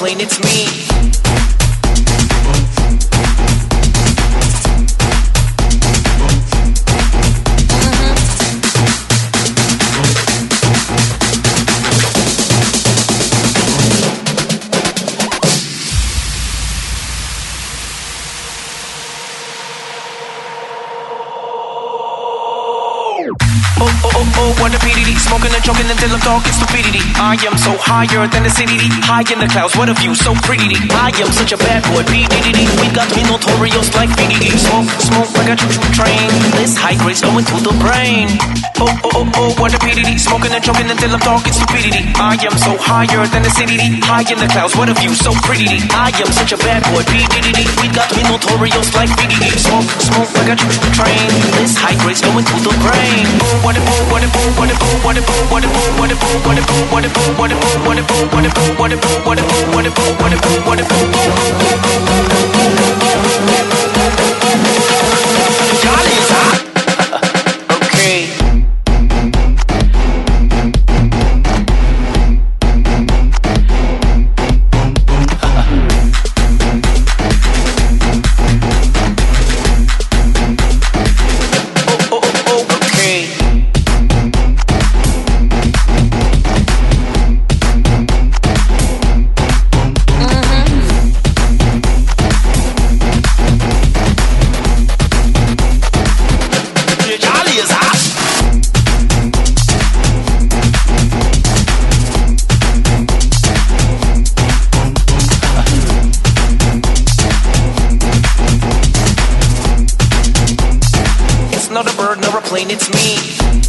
complain, it's me. Choking until I'm talking stupidity. I am so higher than the city. High in the clouds, what a view, so pretty. I am such a bad boy, PDD. We got me notorious like PDD. Smoke, smoke like a choo-choo train. This high grade's going to the brain. Oh, oh, oh, oh, what a PDD. Smoking and choking until I'm talking stupidity. I am so higher than the city. High in the clouds, what a view, so pretty. I am such a bad boy, PDD. We got me notorious like PDD. Smoke, smoke like a choo-choo train. This high grade's going to the brain. Oh, what a oh, what a oh, what a oh, what a oh, what a what it what it complain, it's me.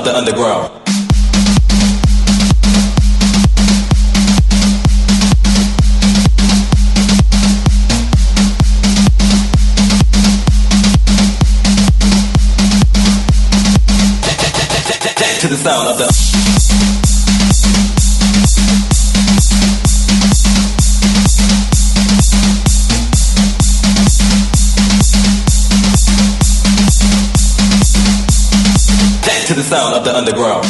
of the underground. to the sound of the underground.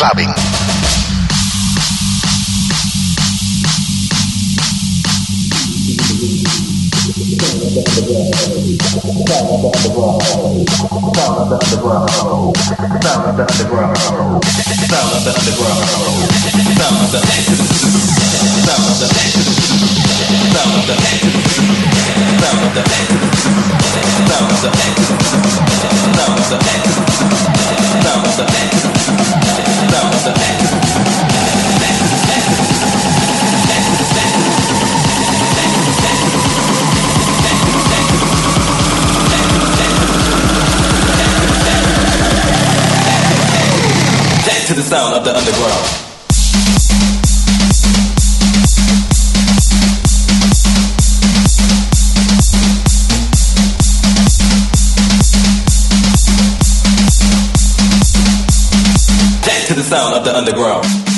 clubbing to the sound of the underground. the underground.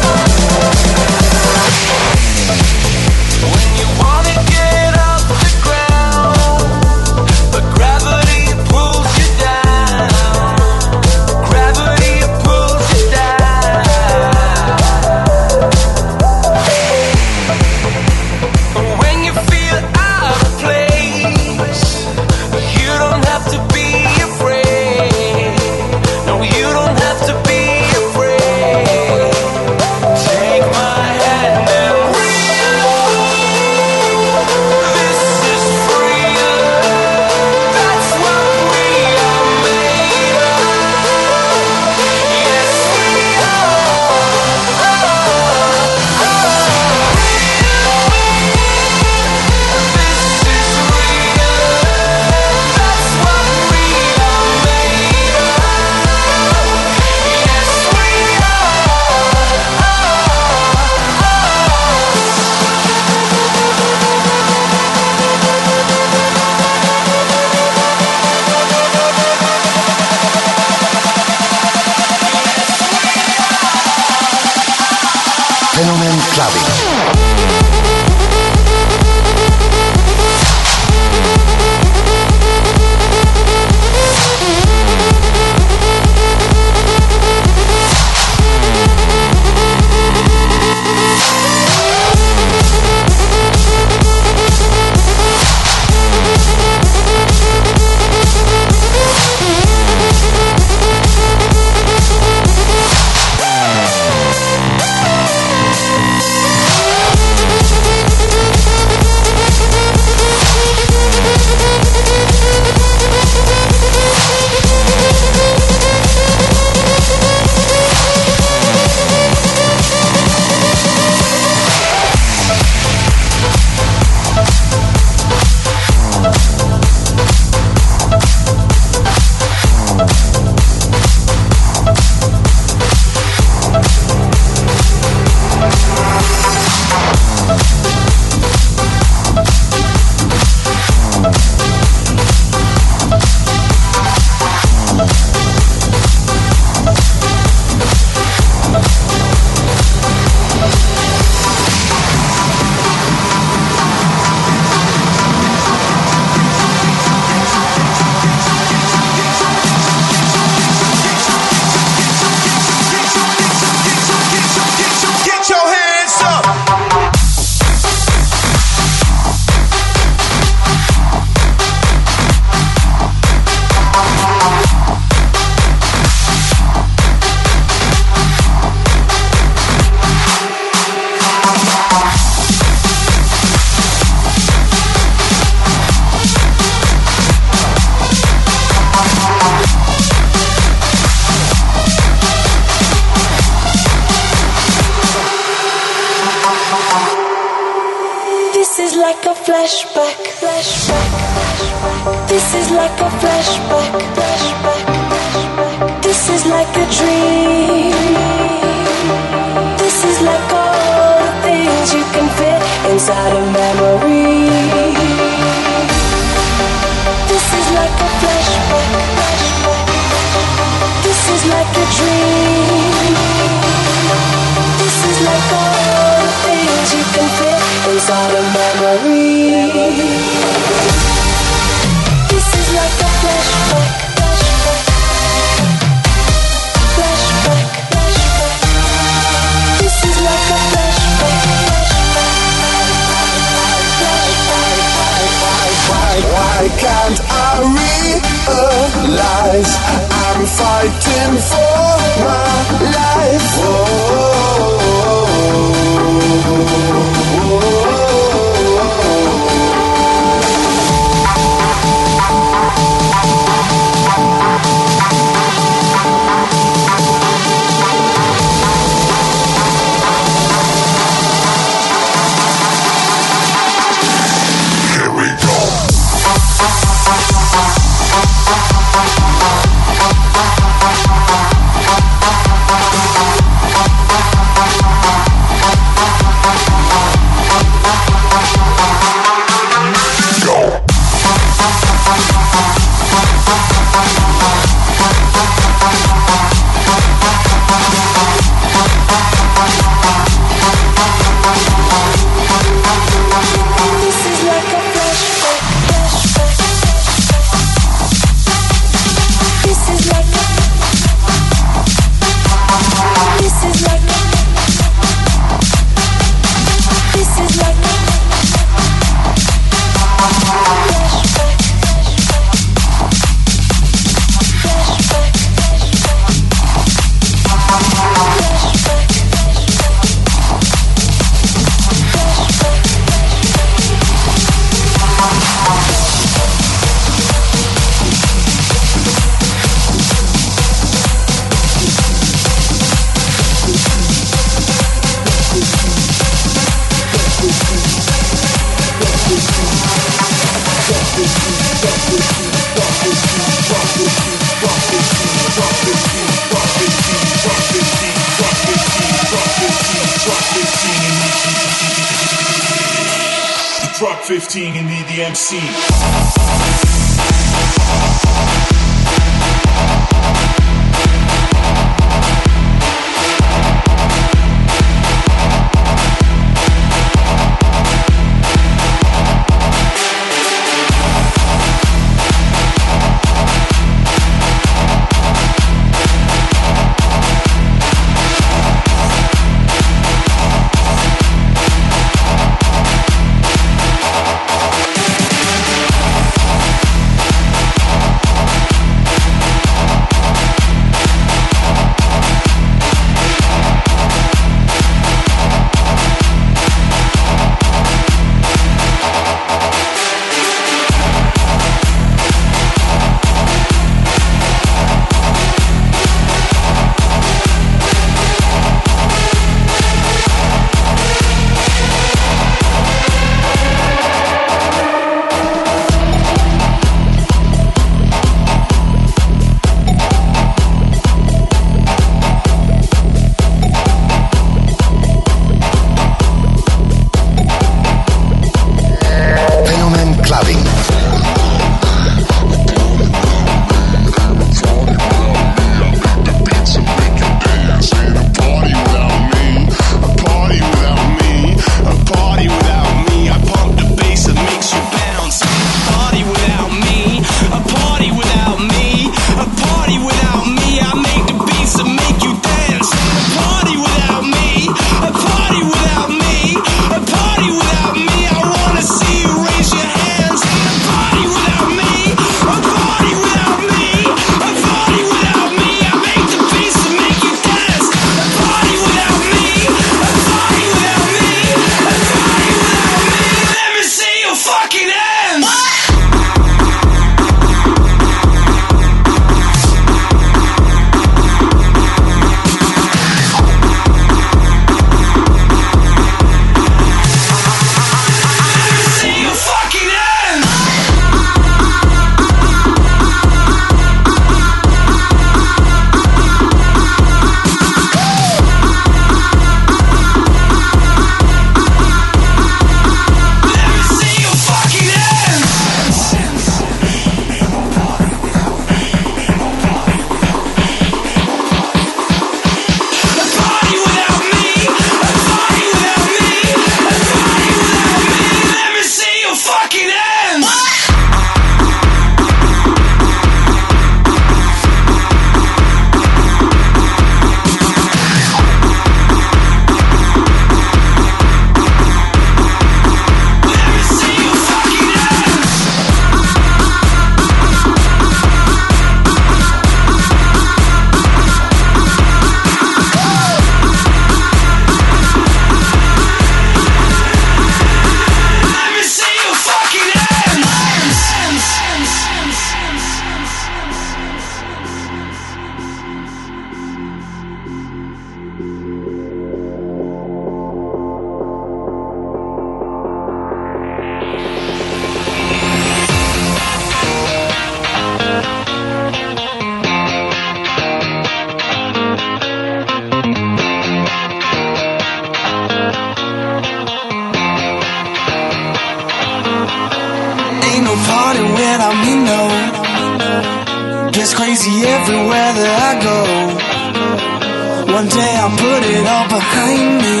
Put it all behind me.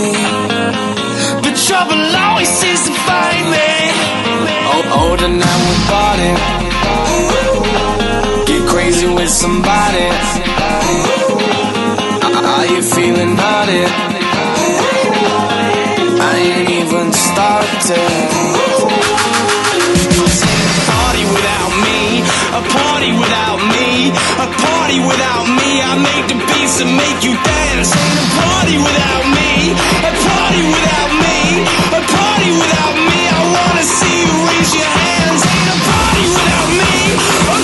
But trouble always seems to find me. Oh, oh older now we bought it. Get crazy with somebody. Are you feeling hot? I ain't even started. A party without me, a party without me. I make the beats and make you dance. Ain't a party without me, a party without me, a party without me. I wanna see you raise your hands. Ain't a party without me.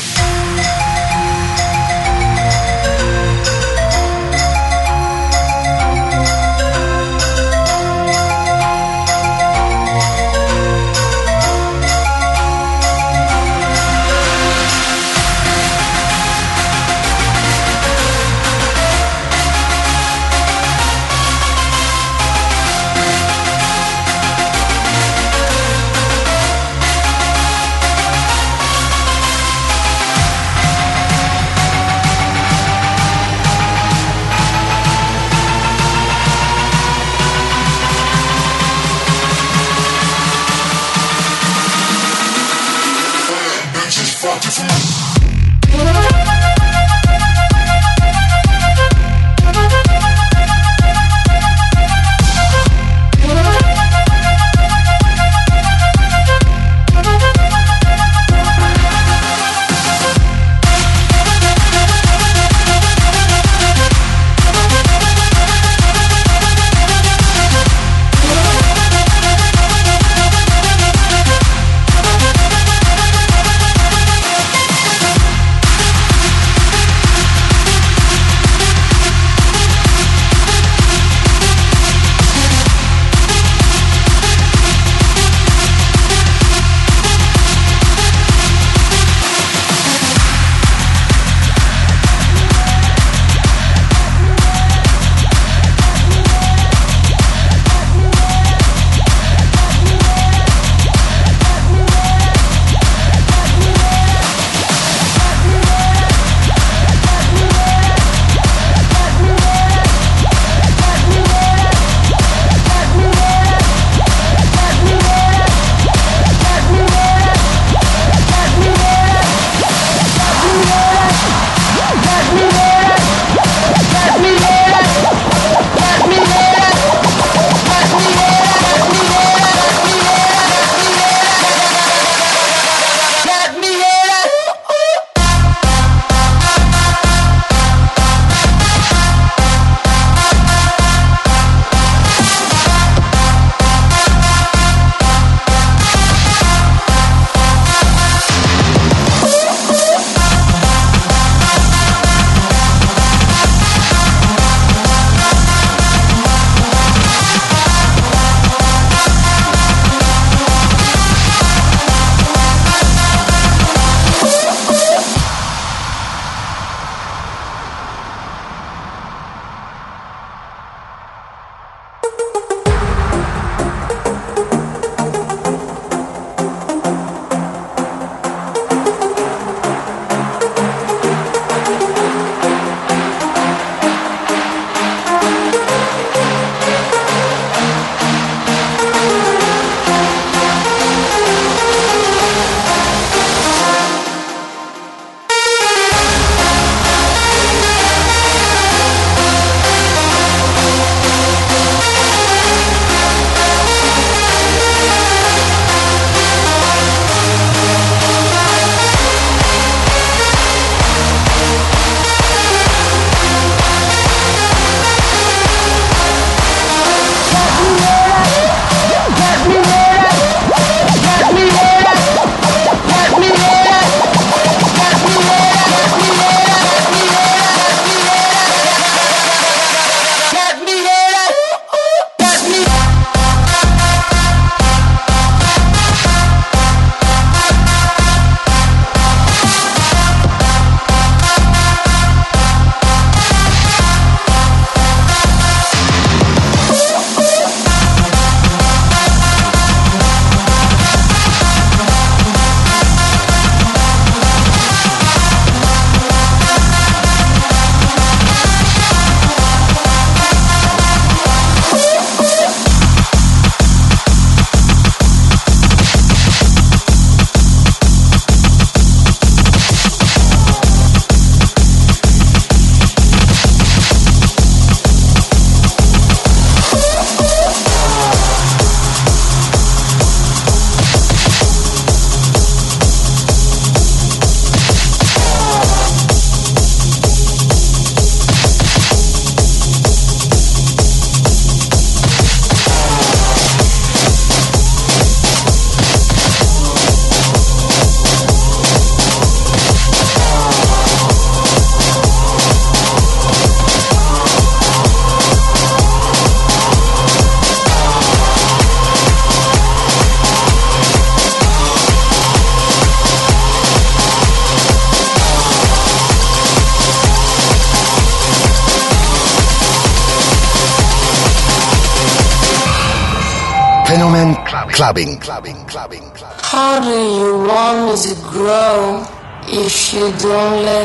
clubbing, clubbing, clubbing, clubbing. How do you want me to grow if you don't let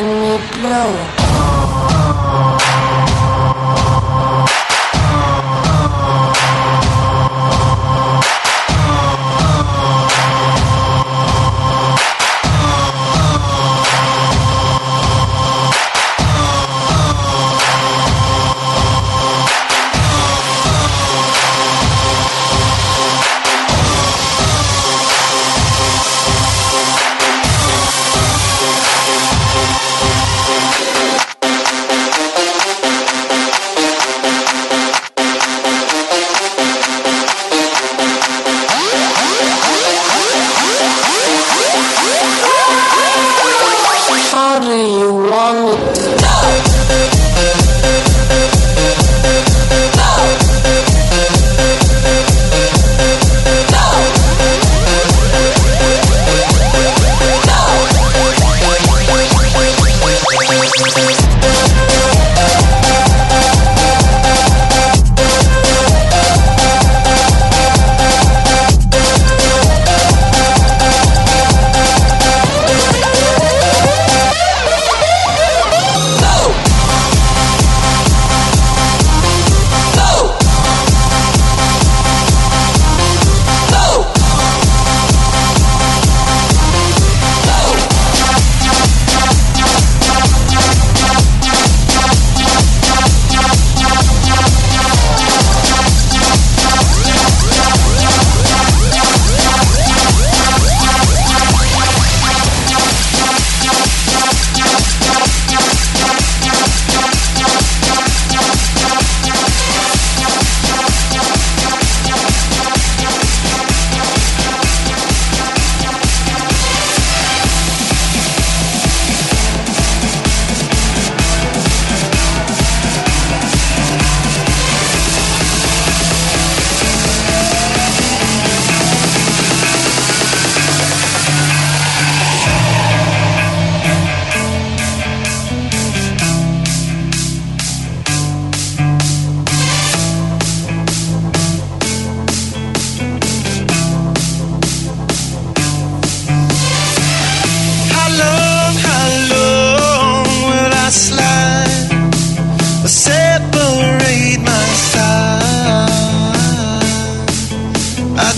sorry.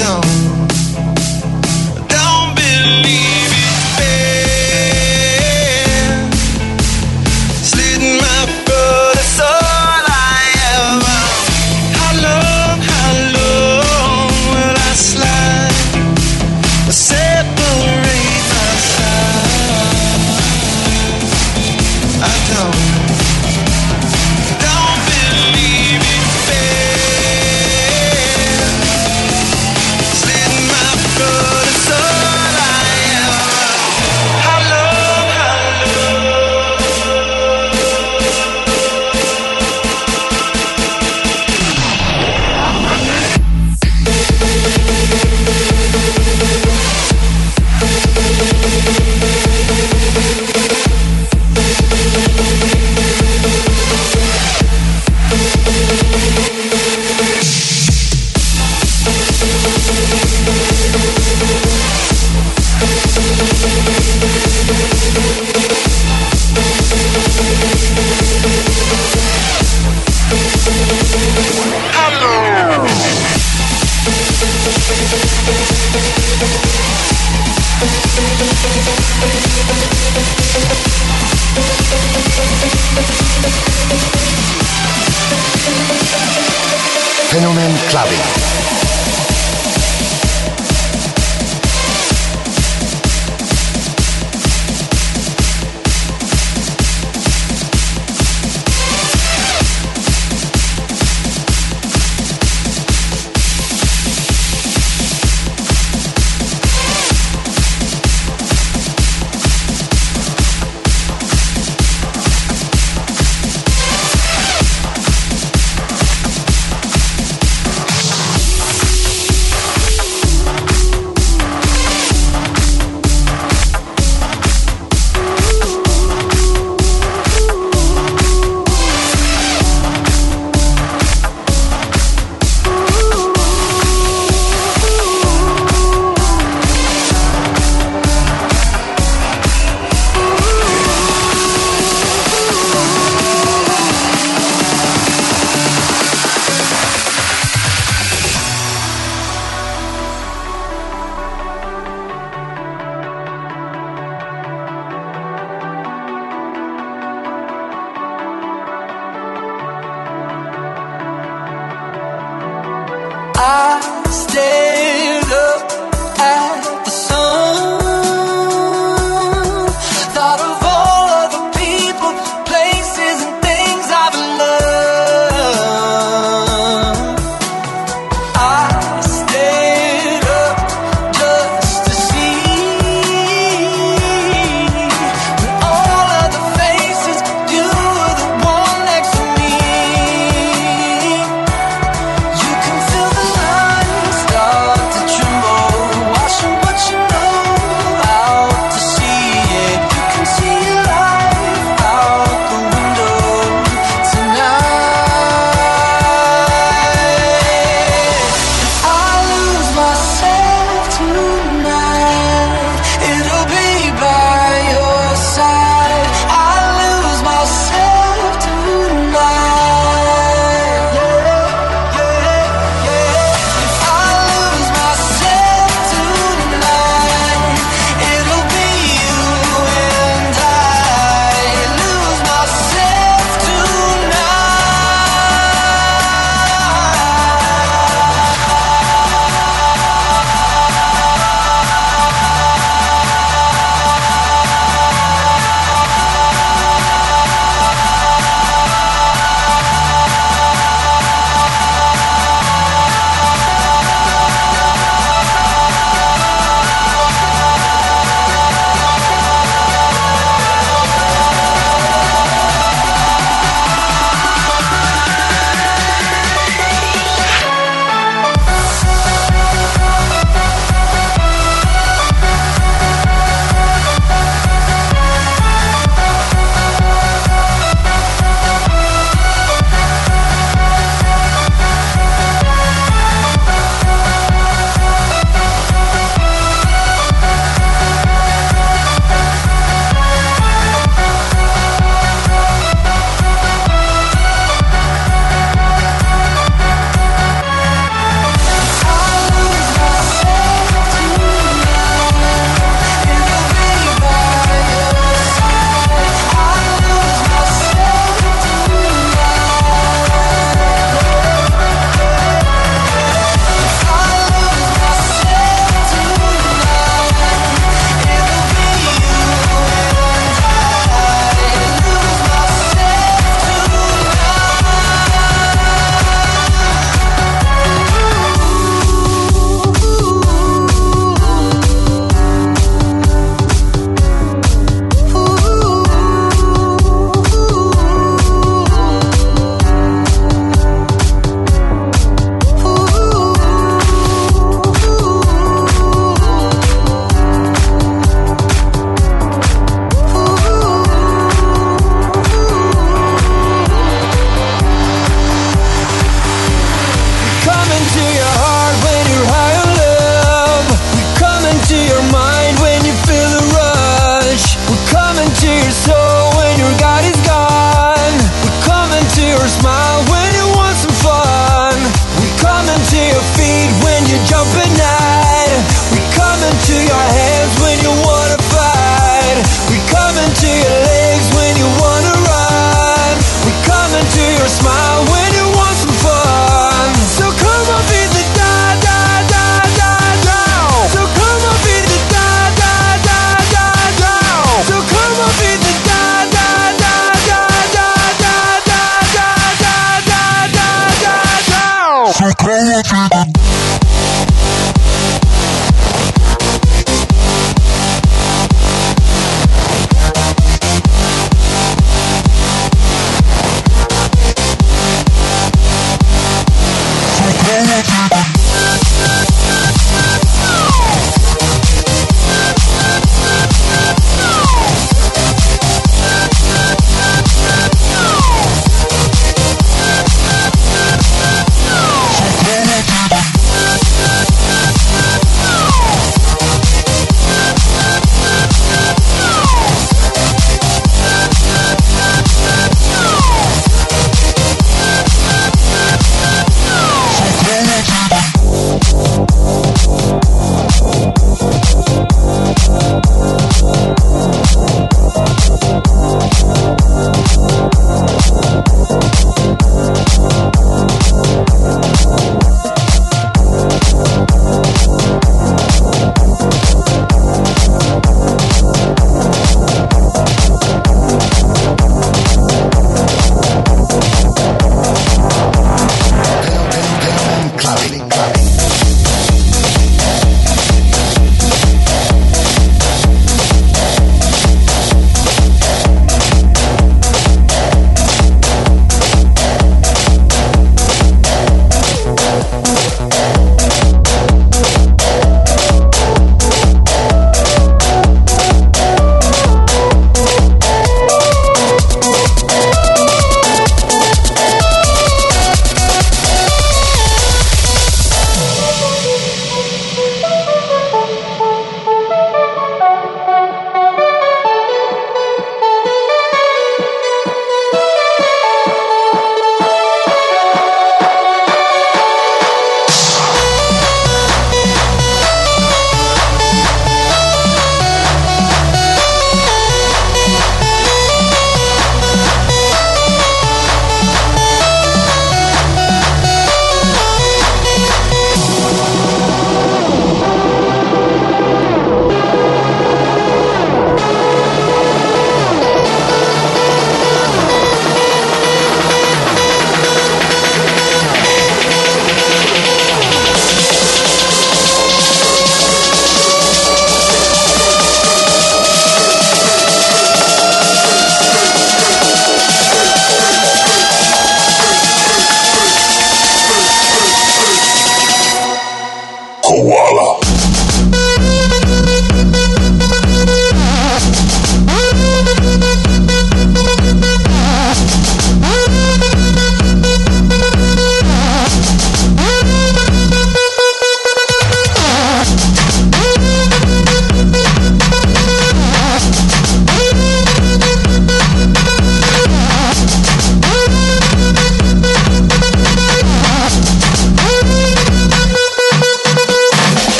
don't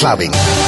clubbing.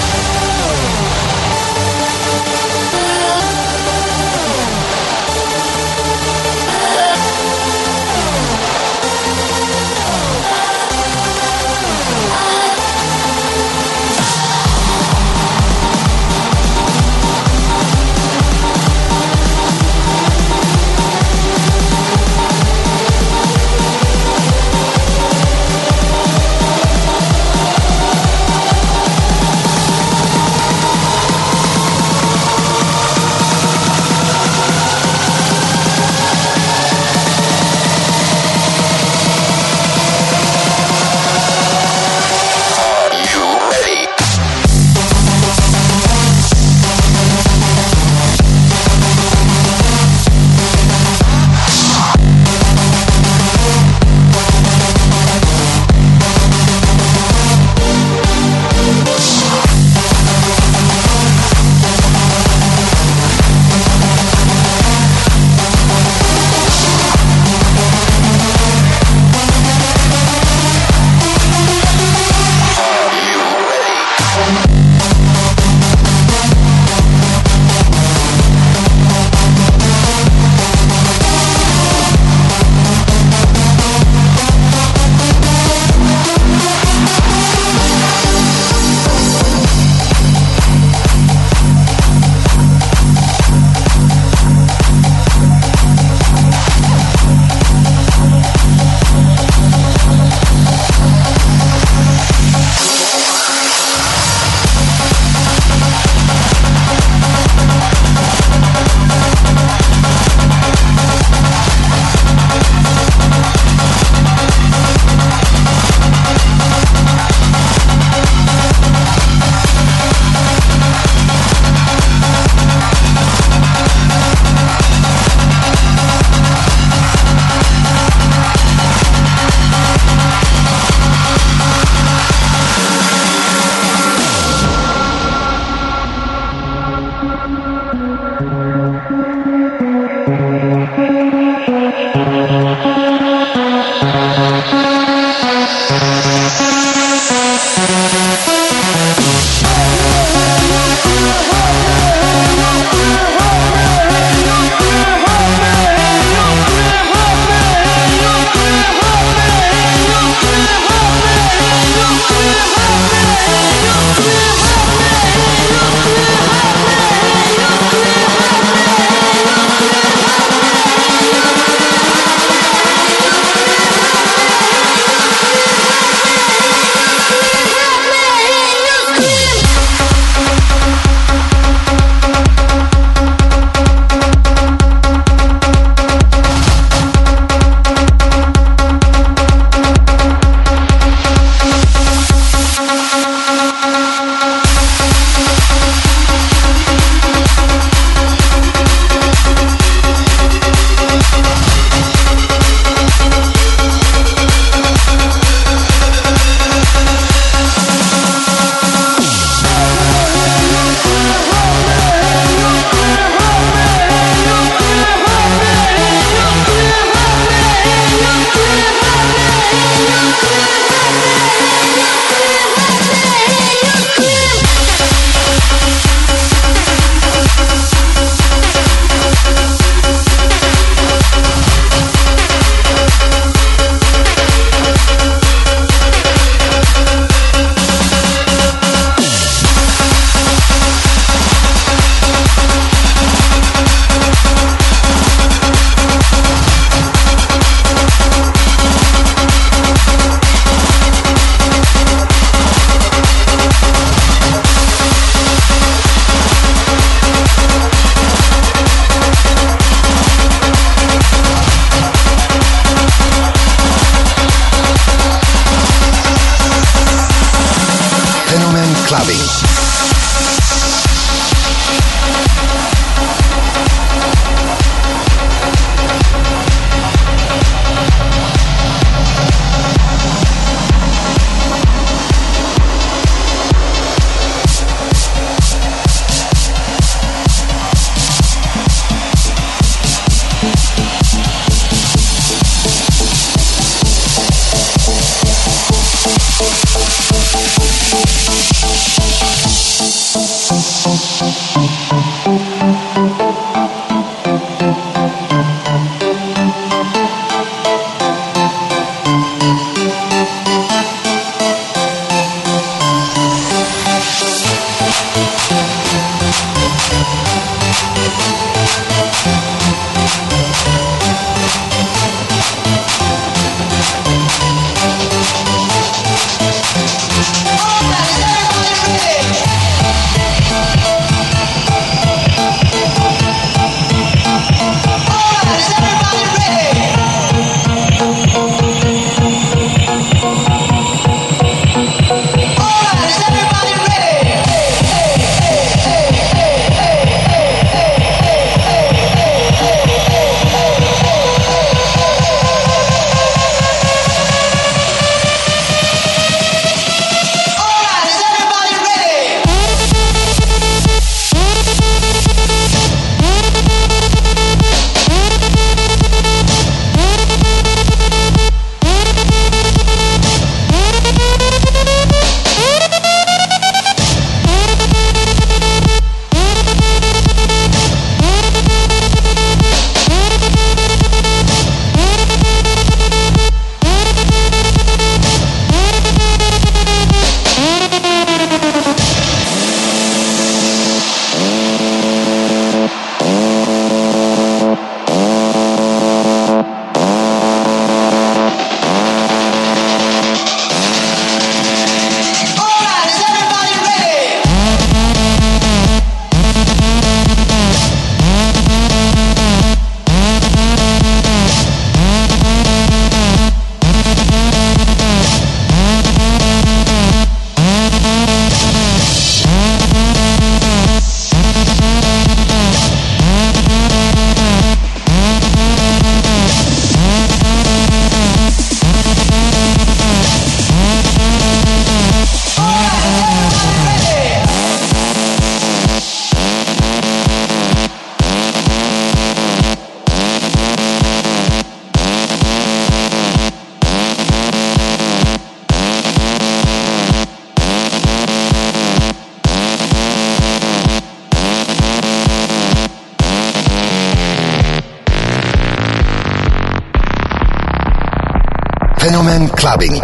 Clubbing.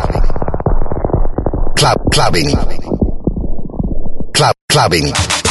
Club clubbing. Club clubbing.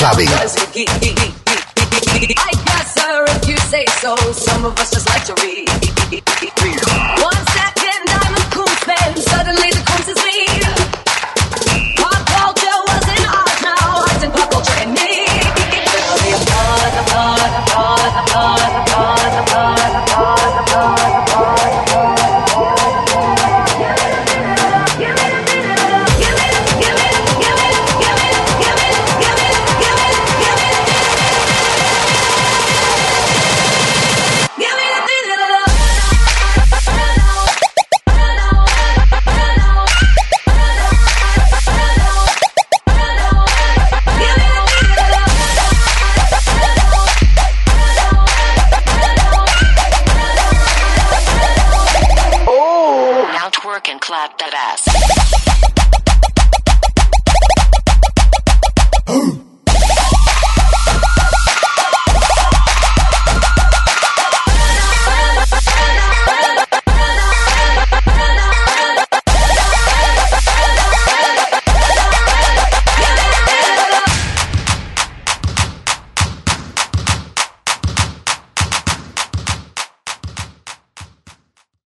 Clubbing.